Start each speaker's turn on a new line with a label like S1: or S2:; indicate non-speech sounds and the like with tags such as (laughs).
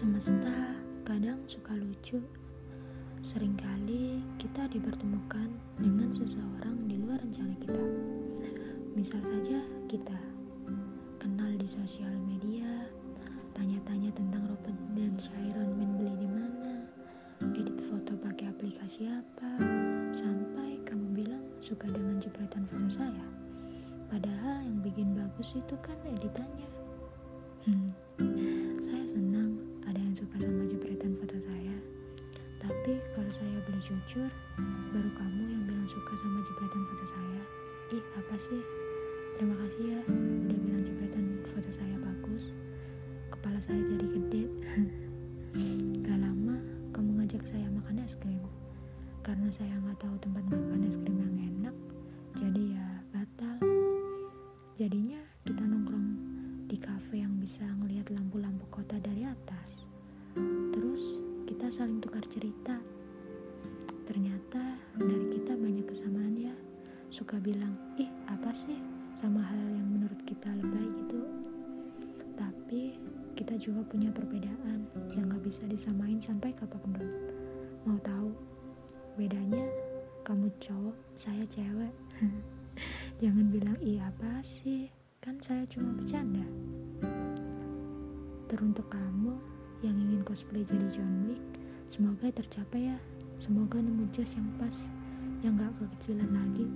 S1: Semesta kadang suka lucu. Seringkali kita dipertemukan dengan seseorang di luar rencana kita. Misal saja kita kenal di sosial media, tanya-tanya tentang Robert dan Sharon main beli di mana, edit foto pakai aplikasi apa, sampai kamu bilang suka dengan jepretan foto saya. Padahal yang bikin bagus itu kan editannya. Hmm. Jujur, baru kamu yang bilang suka sama jepretan foto saya. Ih, apa sih? Terima kasih ya udah bilang jepretan foto saya bagus. Kepala saya jadi gede. (laughs) Gak lama kamu ngajak saya makan es krim. Karena saya nggak tahu tempat makan es krim yang enak, jadi ya batal. Jadinya kita nongkrong di kafe yang bisa ngelihat lampu-lampu kota dari atas. Terus kita saling tukar cerita. Ternyata dari kita banyak kesamaan ya. Suka bilang, ih apa sih sama hal yang menurut kita lebay gitu. Tapi kita juga punya perbedaan yang gak bisa disamain sampai kapan pun. Mau tahu? Bedanya kamu cowok, saya cewek. (laughs) Jangan bilang iya apa sih, kan saya cuma bercanda. Teruntuk kamu yang ingin cosplay jadi John Wick, semoga tercapai ya. Semoga nemu jas yang pas, yang gak kekecilan lagi.